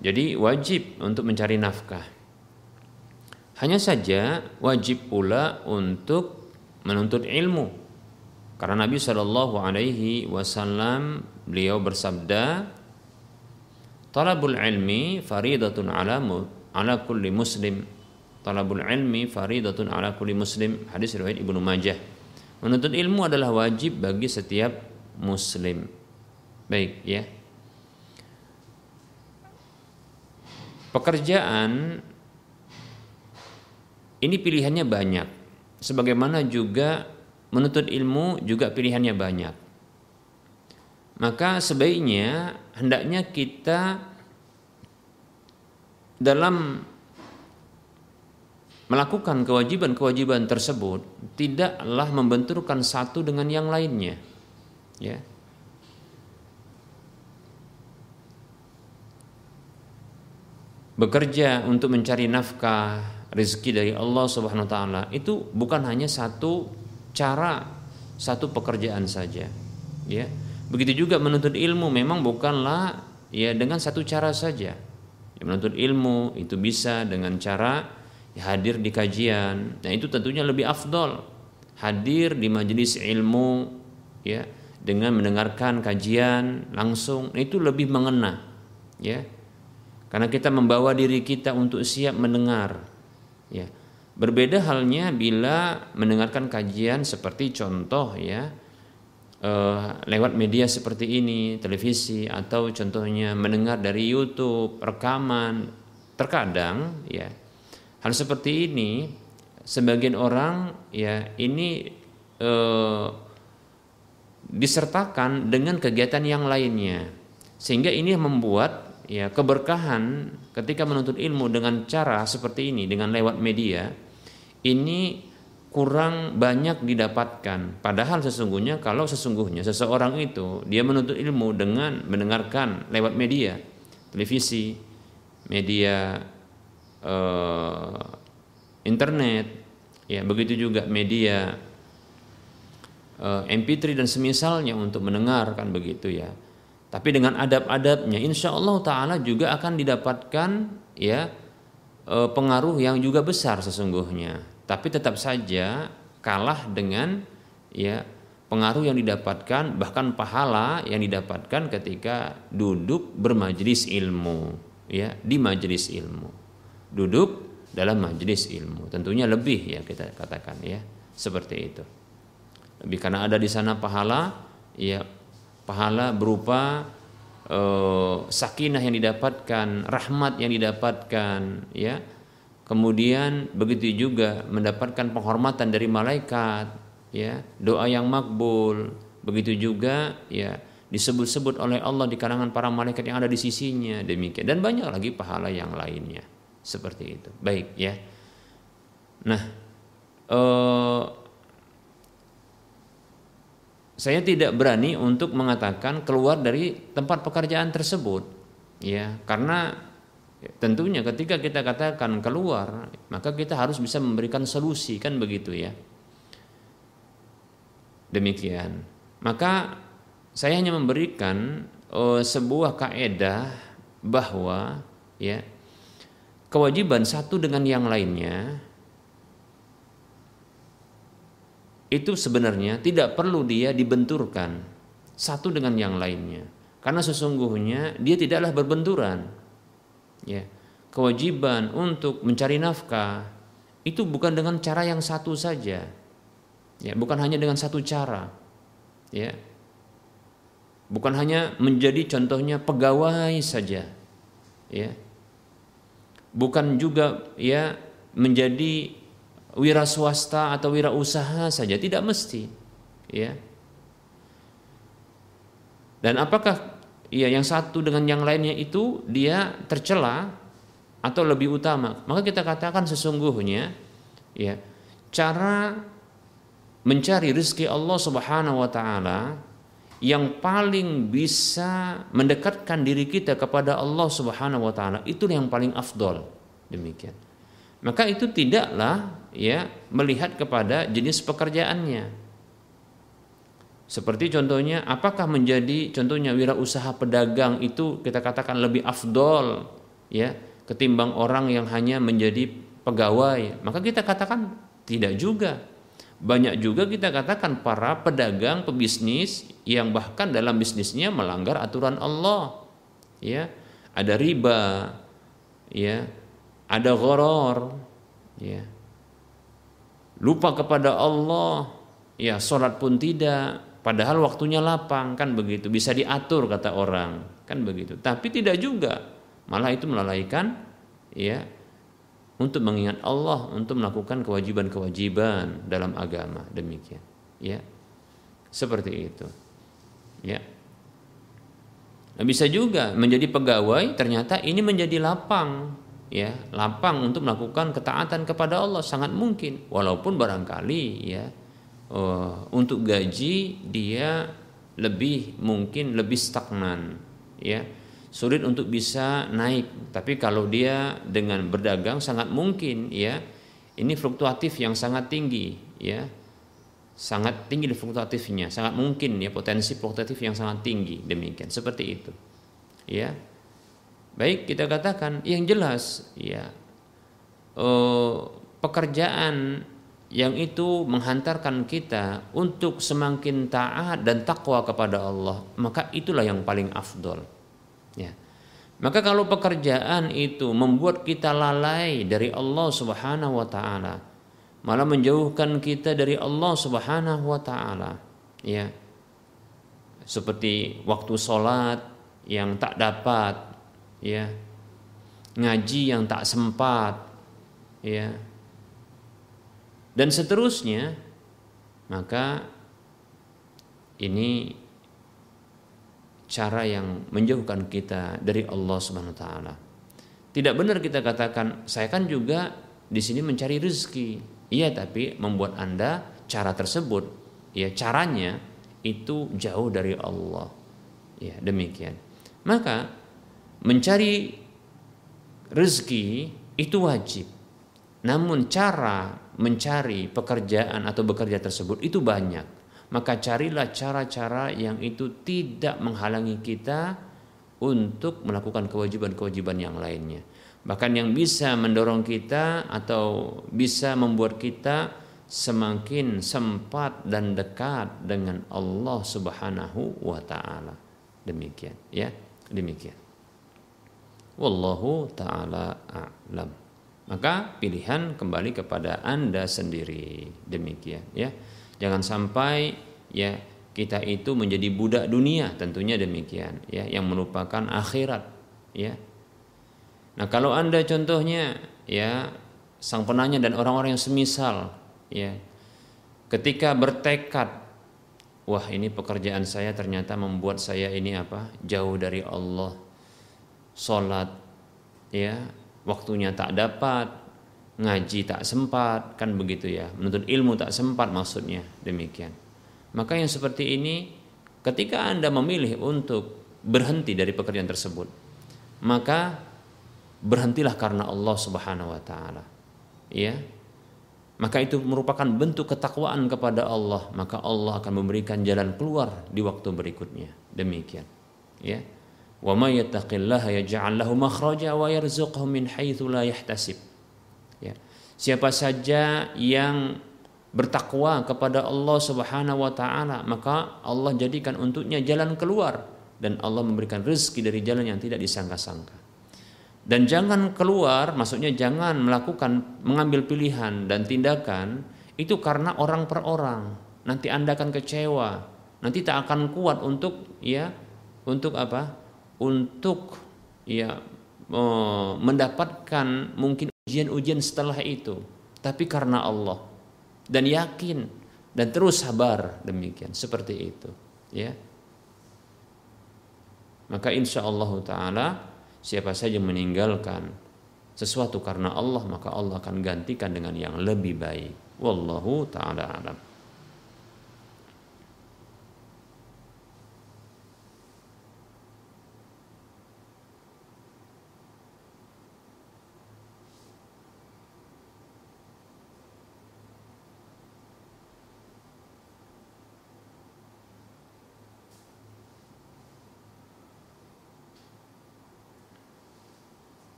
Jadi wajib untuk mencari nafkah. Hanya saja wajib pula untuk menuntut ilmu. Karena Nabi Shallallahu Alaihi Wasallam beliau bersabda, "Talabul ilmi faridatun ala ala kulli muslim." Talabul ilmi faridatun ala kulli muslim. Hadis riwayat Ibnu Majah. Menuntut ilmu adalah wajib bagi setiap muslim. Baik ya. Pekerjaan ini pilihannya banyak. Sebagaimana juga menuntut ilmu juga pilihannya banyak. Maka sebaiknya hendaknya kita dalam melakukan kewajiban-kewajiban tersebut tidaklah membenturkan satu dengan yang lainnya. Ya. Bekerja untuk mencari nafkah rezeki dari Allah Subhanahu wa taala itu bukan hanya satu cara satu pekerjaan saja ya. Begitu juga menuntut ilmu memang bukanlah ya dengan satu cara saja. Ya, menuntut ilmu itu bisa dengan cara ya, hadir di kajian. Nah itu tentunya lebih afdol. Hadir di majelis ilmu ya dengan mendengarkan kajian langsung itu lebih mengena ya karena kita membawa diri kita untuk siap mendengar. Ya. Berbeda halnya bila mendengarkan kajian seperti contoh ya eh, lewat media seperti ini, televisi atau contohnya mendengar dari YouTube, rekaman. Terkadang ya hal seperti ini sebagian orang ya ini eh, disertakan dengan kegiatan yang lainnya sehingga ini membuat ya keberkahan ketika menuntut ilmu dengan cara seperti ini dengan lewat media ini kurang banyak didapatkan. Padahal sesungguhnya kalau sesungguhnya seseorang itu dia menuntut ilmu dengan mendengarkan lewat media televisi media eh, internet ya begitu juga media eh, MP3 dan semisalnya untuk mendengarkan begitu ya tapi dengan adab-adabnya, insya Allah Taala juga akan didapatkan ya e, pengaruh yang juga besar sesungguhnya. Tapi tetap saja kalah dengan ya pengaruh yang didapatkan bahkan pahala yang didapatkan ketika duduk bermajelis ilmu ya di majelis ilmu. Duduk dalam majelis ilmu. Tentunya lebih ya kita katakan ya seperti itu. Lebih karena ada di sana pahala ya pahala berupa uh, sakinah yang didapatkan, rahmat yang didapatkan, ya. Kemudian begitu juga mendapatkan penghormatan dari malaikat, ya, doa yang makbul, begitu juga ya disebut-sebut oleh Allah di kalangan para malaikat yang ada di sisinya demikian. Dan banyak lagi pahala yang lainnya seperti itu. Baik ya. Nah eh, saya tidak berani untuk mengatakan keluar dari tempat pekerjaan tersebut. Ya karena tentunya ketika kita katakan keluar maka kita harus bisa memberikan solusi kan begitu ya? Demikian. Maka saya hanya memberikan uh, sebuah kaedah bahwa ya kewajiban satu dengan yang lainnya itu sebenarnya tidak perlu dia dibenturkan satu dengan yang lainnya. Karena sesungguhnya dia tidaklah berbenturan. Ya. Kewajiban untuk mencari nafkah itu bukan dengan cara yang satu saja. Ya bukan hanya dengan satu cara. Ya. Bukan hanya menjadi contohnya pegawai saja. Ya. Bukan juga ya menjadi wira swasta atau wira usaha saja. Tidak mesti ya. Dan apakah ya yang satu dengan yang lainnya itu dia tercela atau lebih utama? Maka kita katakan sesungguhnya ya cara mencari rezeki Allah Subhanahu wa taala yang paling bisa mendekatkan diri kita kepada Allah Subhanahu wa taala itu yang paling afdol. Demikian maka itu tidaklah ya melihat kepada jenis pekerjaannya. Seperti contohnya apakah menjadi contohnya wirausaha pedagang itu kita katakan lebih afdol ya ketimbang orang yang hanya menjadi pegawai? Maka kita katakan tidak juga. Banyak juga kita katakan para pedagang, pebisnis yang bahkan dalam bisnisnya melanggar aturan Allah. Ya, ada riba, ya, ada goror, ya. Lupa kepada Allah, ya sholat pun tidak, padahal waktunya lapang kan begitu, bisa diatur kata orang, kan begitu. Tapi tidak juga, malah itu melalaikan ya untuk mengingat Allah, untuk melakukan kewajiban-kewajiban dalam agama demikian. Ya. Seperti itu. Ya. Nah, bisa juga menjadi pegawai ternyata ini menjadi lapang ya lapang untuk melakukan ketaatan kepada Allah sangat mungkin walaupun barangkali ya uh, untuk gaji dia lebih mungkin lebih stagnan ya sulit untuk bisa naik. Tapi kalau dia dengan berdagang sangat mungkin ya. Ini fluktuatif yang sangat tinggi ya. Sangat tinggi fluktuatifnya, sangat mungkin ya potensi fluktuatif yang sangat tinggi demikian seperti itu. Ya. Baik kita katakan yang jelas ya oh, pekerjaan yang itu menghantarkan kita untuk semakin taat dan takwa kepada Allah, maka itulah yang paling afdol. Ya. Maka kalau pekerjaan itu membuat kita lalai dari Allah Subhanahu wa taala, malah menjauhkan kita dari Allah Subhanahu wa taala, ya. Seperti waktu sholat yang tak dapat, ya. Ngaji yang tak sempat, ya. Dan seterusnya, maka ini cara yang menjauhkan kita dari Allah Subhanahu wa taala. Tidak benar kita katakan saya kan juga di sini mencari rezeki. Iya, tapi membuat Anda cara tersebut ya caranya itu jauh dari Allah. Ya, demikian. Maka mencari rezeki itu wajib. Namun cara mencari pekerjaan atau bekerja tersebut itu banyak maka carilah cara-cara yang itu tidak menghalangi kita untuk melakukan kewajiban-kewajiban yang lainnya. Bahkan yang bisa mendorong kita atau bisa membuat kita semakin sempat dan dekat dengan Allah Subhanahu wa taala. Demikian ya, demikian. Wallahu taala a'lam. Maka pilihan kembali kepada Anda sendiri. Demikian ya. Jangan sampai ya kita itu menjadi budak dunia tentunya demikian ya yang merupakan akhirat ya. Nah, kalau Anda contohnya ya sang penanya dan orang-orang yang semisal ya ketika bertekad wah ini pekerjaan saya ternyata membuat saya ini apa jauh dari Allah salat ya waktunya tak dapat ngaji tak sempat kan begitu ya. Menuntut ilmu tak sempat maksudnya demikian. Maka yang seperti ini ketika anda memilih untuk berhenti dari pekerjaan tersebut maka berhentilah karena Allah subhanahu wa taala ya. Maka itu merupakan bentuk ketakwaan kepada Allah maka Allah akan memberikan jalan keluar di waktu berikutnya. Demikian ya wa may yattaqillaha yaj'al lahu makhraja wa yarzuqhu min haitsu la yahtasib Siapa saja yang bertakwa kepada Allah Subhanahu wa taala, maka Allah jadikan untuknya jalan keluar dan Allah memberikan rezeki dari jalan yang tidak disangka-sangka. Dan jangan keluar, maksudnya jangan melakukan mengambil pilihan dan tindakan itu karena orang per orang. Nanti Anda akan kecewa, nanti tak akan kuat untuk ya untuk apa? Untuk ya mendapatkan mungkin ujian-ujian setelah itu, tapi karena Allah dan yakin dan terus sabar demikian seperti itu, ya. Maka insya Allah Taala siapa saja meninggalkan sesuatu karena Allah maka Allah akan gantikan dengan yang lebih baik. wallahu taala alam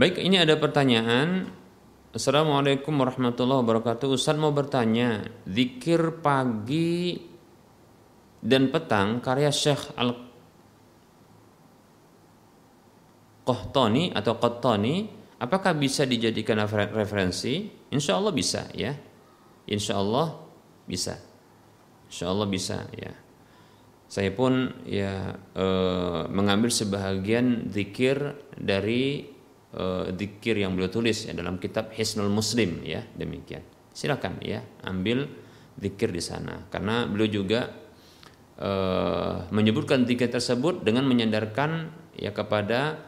Baik, ini ada pertanyaan. Assalamualaikum warahmatullahi wabarakatuh. Ustaz mau bertanya, zikir pagi dan petang karya Syekh Al Qahtani atau Qahtani apakah bisa dijadikan referensi? Insya Allah bisa ya. Insya Allah bisa. Insya Allah bisa ya. Saya pun ya e, mengambil sebahagian zikir dari uh, dikir yang beliau tulis ya dalam kitab Hisnul Muslim ya demikian. Silakan ya ambil dikir di sana karena beliau juga uh, menyebutkan dikir tersebut dengan menyandarkan ya kepada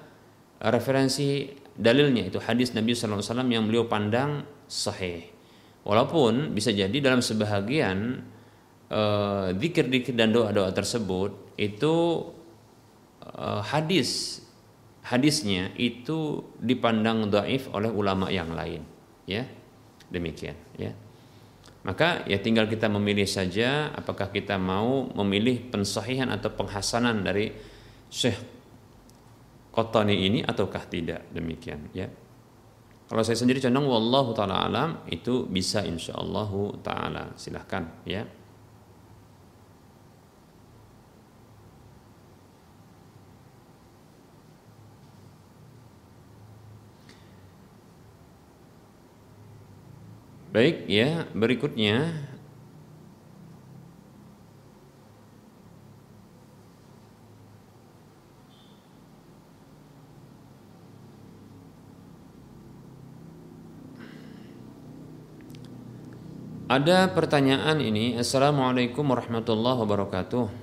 referensi dalilnya itu hadis Nabi SAW yang beliau pandang sahih. Walaupun bisa jadi dalam sebahagian dikir-dikir uh, dan doa-doa tersebut itu uh, hadis hadisnya itu dipandang dhaif oleh ulama yang lain ya. Demikian ya. Maka ya tinggal kita memilih saja apakah kita mau memilih pensahihan atau penghasanan dari Syekh Qotani ini ataukah tidak. Demikian ya. Kalau saya sendiri condong wallahu taala alam itu bisa insyaallah taala. Silahkan ya Baik ya, berikutnya. Ada pertanyaan ini. Assalamualaikum warahmatullahi wabarakatuh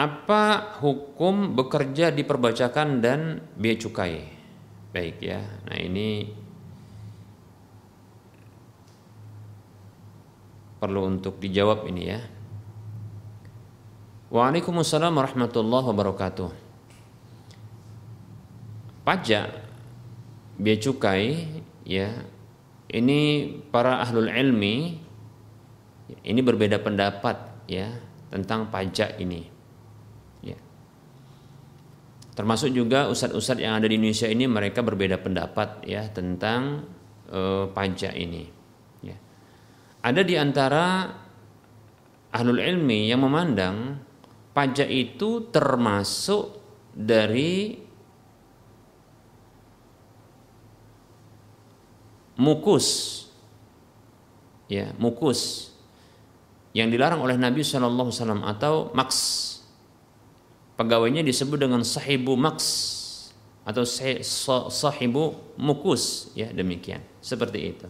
Apa hukum bekerja di perbajakan dan biaya cukai? Baik ya. Nah, ini perlu untuk dijawab ini ya. Waalaikumsalam warahmatullahi wabarakatuh. Pajak biaya cukai ya. Ini para ahlul ilmi ini berbeda pendapat ya tentang pajak ini termasuk juga ustadz-ustadz yang ada di Indonesia ini mereka berbeda pendapat ya tentang uh, pajak ini ya. ada di antara ahlul ilmi yang memandang pajak itu termasuk dari mukus ya mukus yang dilarang oleh Nabi Wasallam atau maks pegawainya disebut dengan sahibu maks atau sahibu mukus. Ya demikian. Seperti itu.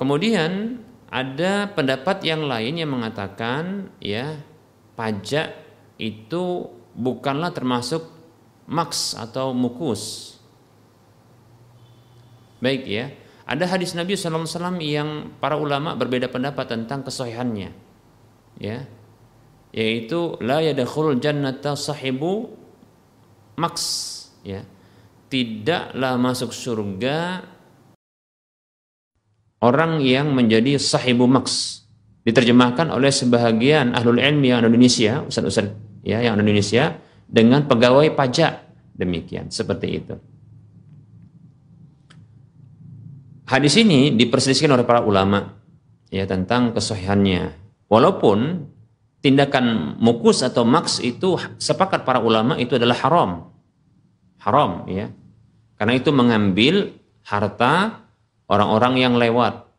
Kemudian ada pendapat yang lain yang mengatakan ya pajak itu bukanlah termasuk maks atau mukus. Baik ya. Ada hadis Nabi SAW yang para ulama berbeda pendapat tentang kesohihannya ya yaitu la yadkhulul jannata sahibu maks ya. Tidaklah masuk surga orang yang menjadi sahibu maks diterjemahkan oleh sebahagian ahlul ilmi yang Indonesia ustaz-ustaz ya yang Indonesia dengan pegawai pajak. Demikian seperti itu. Hadis ini diperselisihkan oleh para ulama ya tentang kesohihannya. Walaupun tindakan mukus atau maks itu sepakat para ulama itu adalah haram. Haram ya. Karena itu mengambil harta orang-orang yang lewat.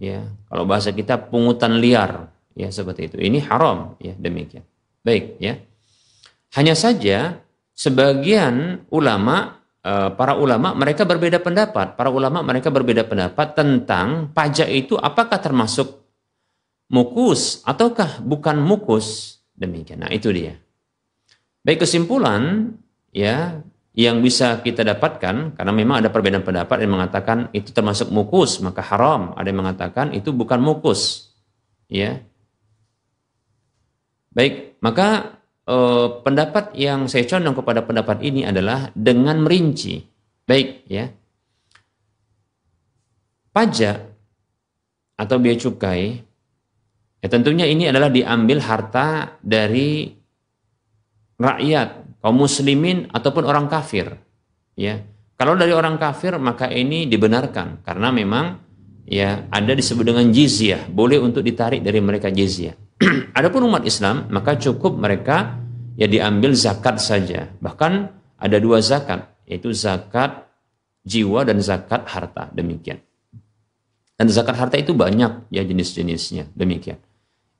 Ya, kalau bahasa kita pungutan liar ya seperti itu. Ini haram ya demikian. Baik ya. Hanya saja sebagian ulama eh, para ulama mereka berbeda pendapat. Para ulama mereka berbeda pendapat tentang pajak itu apakah termasuk mukus ataukah bukan mukus. Demikian. Nah, itu dia. Baik kesimpulan ya yang bisa kita dapatkan karena memang ada perbedaan pendapat yang mengatakan itu termasuk mukus maka haram ada yang mengatakan itu bukan mukus ya baik maka eh, pendapat yang saya condong kepada pendapat ini adalah dengan merinci baik ya pajak atau biaya cukai ya tentunya ini adalah diambil harta dari rakyat kaum muslimin ataupun orang kafir. Ya. Kalau dari orang kafir maka ini dibenarkan karena memang ya ada disebut dengan jizyah, boleh untuk ditarik dari mereka jizyah. [CLEARS THROAT] Adapun umat Islam maka cukup mereka ya diambil zakat saja. Bahkan ada dua zakat yaitu zakat jiwa dan zakat harta demikian. Dan zakat harta itu banyak ya jenis-jenisnya demikian.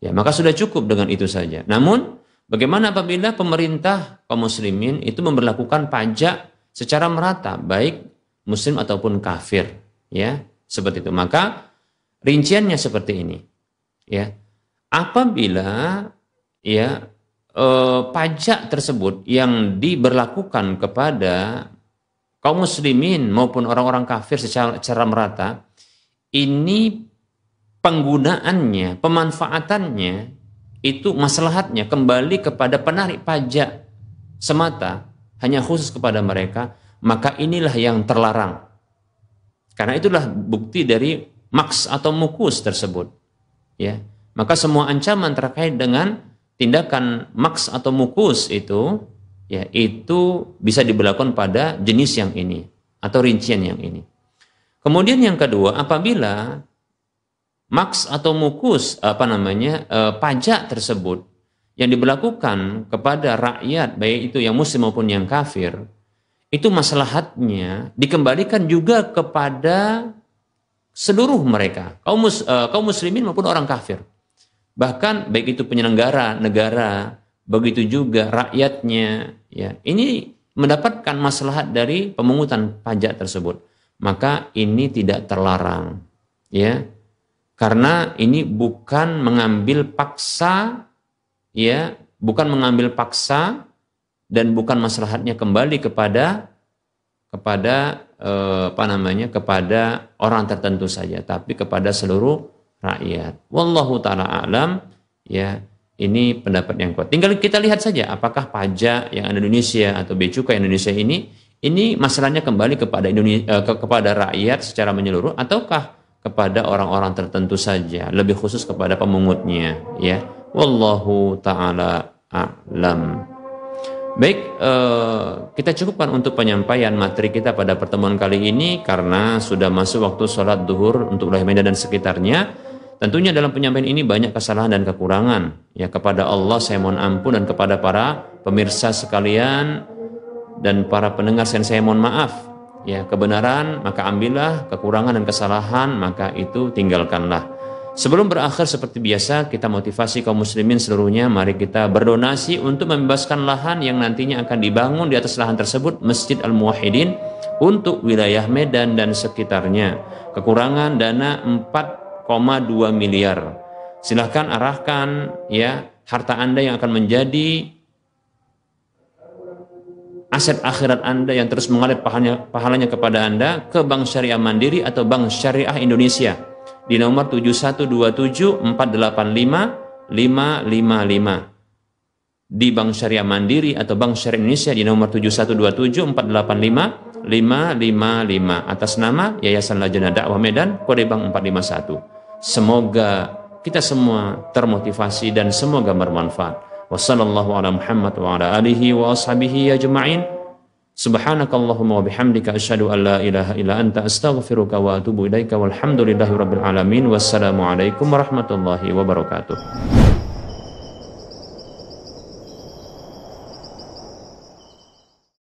Ya, maka sudah cukup dengan itu saja. Namun Bagaimana apabila pemerintah kaum muslimin itu memperlakukan pajak secara merata baik muslim ataupun kafir? Ya seperti itu. Maka rinciannya seperti ini. Ya apabila ya eh, pajak tersebut yang diberlakukan kepada kaum muslimin maupun orang-orang kafir secara, secara merata ini penggunaannya pemanfaatannya itu maslahatnya kembali kepada penarik pajak semata hanya khusus kepada mereka maka inilah yang terlarang. Karena itulah bukti dari maks atau mukus tersebut ya. Maka semua ancaman terkait dengan tindakan maks atau mukus itu ya itu bisa diberlakukan pada jenis yang ini atau rincian yang ini. Kemudian yang kedua apabila maks atau mukus apa namanya eh, pajak tersebut yang diberlakukan kepada rakyat baik itu yang muslim maupun yang kafir itu maslahatnya dikembalikan juga kepada seluruh mereka kaum mus, uh, kaum muslimin maupun orang kafir. Bahkan baik itu penyelenggara negara begitu juga rakyatnya ya. Ini mendapatkan maslahat dari pemungutan pajak tersebut. Maka ini tidak terlarang ya karena ini bukan mengambil paksa ya bukan mengambil paksa dan bukan maslahatnya kembali kepada kepada eh, apa namanya kepada orang tertentu saja tapi kepada seluruh rakyat. Wallahu taala alam ya ini pendapat yang kuat. Tinggal kita lihat saja apakah pajak yang ada di Indonesia atau bea cukai Indonesia ini ini masalahnya kembali kepada Indonesia eh, kepada rakyat secara menyeluruh ataukah kepada orang-orang tertentu saja, lebih khusus kepada pemungutnya, ya. Wallahu taala a'lam. Baik, eh, kita cukupkan untuk penyampaian materi kita pada pertemuan kali ini karena sudah masuk waktu sholat duhur untuk wilayah Medan dan sekitarnya. Tentunya dalam penyampaian ini banyak kesalahan dan kekurangan. Ya kepada Allah saya mohon ampun dan kepada para pemirsa sekalian dan para pendengar saya mohon maaf ya kebenaran maka ambillah. Kekurangan dan kesalahan maka itu tinggalkanlah. Sebelum berakhir seperti biasa kita motivasi kaum muslimin seluruhnya. Mari kita berdonasi untuk membebaskan lahan yang nantinya akan dibangun di atas lahan tersebut Masjid Al-Muwahhidin untuk wilayah Medan dan sekitarnya. Kekurangan dana 4,2 miliar. Silahkan arahkan ya harta Anda yang akan menjadi aset akhirat Anda yang terus mengalir pahalanya, pahalanya kepada Anda ke Bank Syariah Mandiri atau Bank Syariah Indonesia. Di nomor 7127485 di Bank Syariah Mandiri atau Bank Syariah Indonesia di nomor 7127485 atas nama Yayasan Lajana Dakwah Medan kode bank 451 semoga kita semua termotivasi dan semoga bermanfaat Wassallallahu ala Muhammad wa ala alihi wa ashabihi ajma'in. Subhanakallahumma wa bihamdika asyhadu an la ilaha illa anta astaghfiruka wa atubu ilaika walhamdulillahi rabbil alamin. Wassalamualaikum warahmatullahi wabarakatuh.